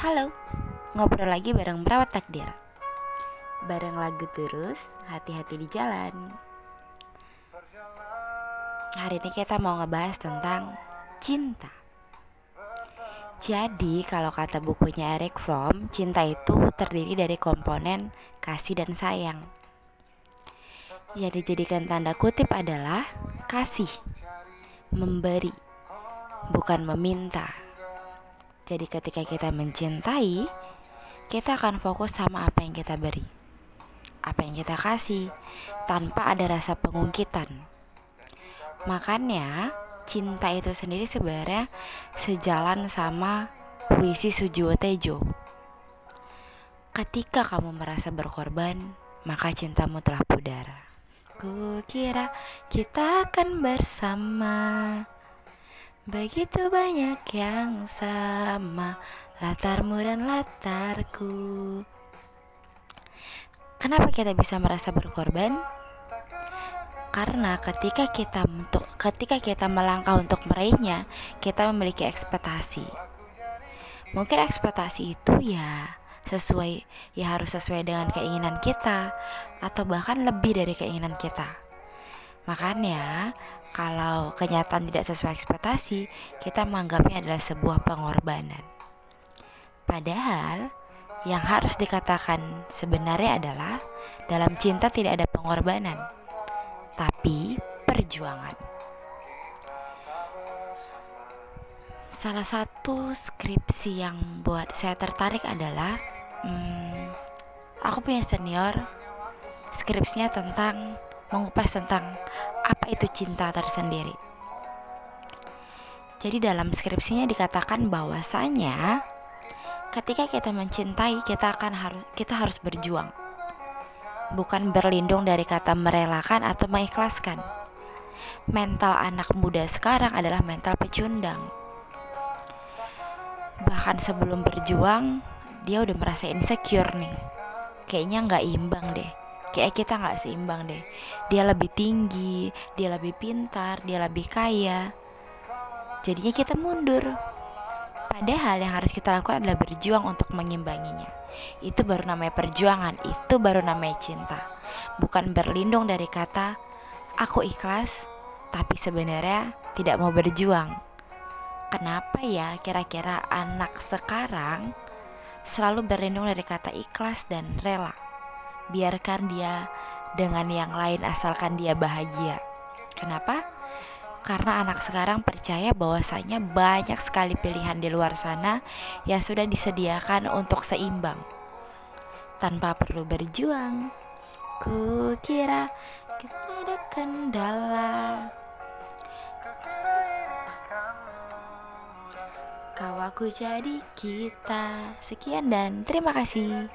Halo, ngobrol lagi bareng Merawat Takdir. Bareng lagu terus, hati-hati di jalan. Hari ini kita mau ngebahas tentang cinta. Jadi kalau kata bukunya Eric Fromm Cinta itu terdiri dari komponen kasih dan sayang. Yang dijadikan tanda kutip adalah kasih Memberi Bukan meminta jadi ketika kita mencintai, kita akan fokus sama apa yang kita beri. Apa yang kita kasih tanpa ada rasa pengungkitan. Makanya cinta itu sendiri sebenarnya sejalan sama puisi Sujiwo Tejo. Ketika kamu merasa berkorban, maka cintamu telah pudar. Kukira kita akan bersama. Begitu banyak yang sama Latarmu dan latarku Kenapa kita bisa merasa berkorban? Karena ketika kita untuk ketika kita melangkah untuk meraihnya, kita memiliki ekspektasi. Mungkin ekspektasi itu ya sesuai ya harus sesuai dengan keinginan kita atau bahkan lebih dari keinginan kita. Makanya kalau kenyataan tidak sesuai ekspektasi, kita menganggapnya adalah sebuah pengorbanan. Padahal, yang harus dikatakan sebenarnya adalah dalam cinta tidak ada pengorbanan, tapi perjuangan. Salah satu skripsi yang buat saya tertarik adalah hmm, aku punya senior skripsinya tentang mengupas tentang apa itu cinta tersendiri. Jadi dalam skripsinya dikatakan bahwasanya ketika kita mencintai kita akan harus kita harus berjuang. Bukan berlindung dari kata merelakan atau mengikhlaskan. Mental anak muda sekarang adalah mental pecundang. Bahkan sebelum berjuang, dia udah merasa insecure nih. Kayaknya nggak imbang deh kayak kita nggak seimbang deh. Dia lebih tinggi dia lebih pintar dia lebih kaya. Jadinya kita mundur. Padahal yang harus kita lakukan adalah berjuang untuk mengimbanginya. Itu baru namanya perjuangan itu baru namanya cinta. Bukan berlindung dari kata aku ikhlas tapi sebenarnya tidak mau berjuang. Kenapa ya kira-kira anak sekarang selalu berlindung dari kata ikhlas dan rela biarkan dia dengan yang lain asalkan dia bahagia. Kenapa? Karena anak sekarang percaya bahwasanya banyak sekali pilihan di luar sana yang sudah disediakan untuk seimbang. Tanpa perlu berjuang. Ku kira kita ada kendala. Kau aku jadi kita. Sekian dan terima kasih.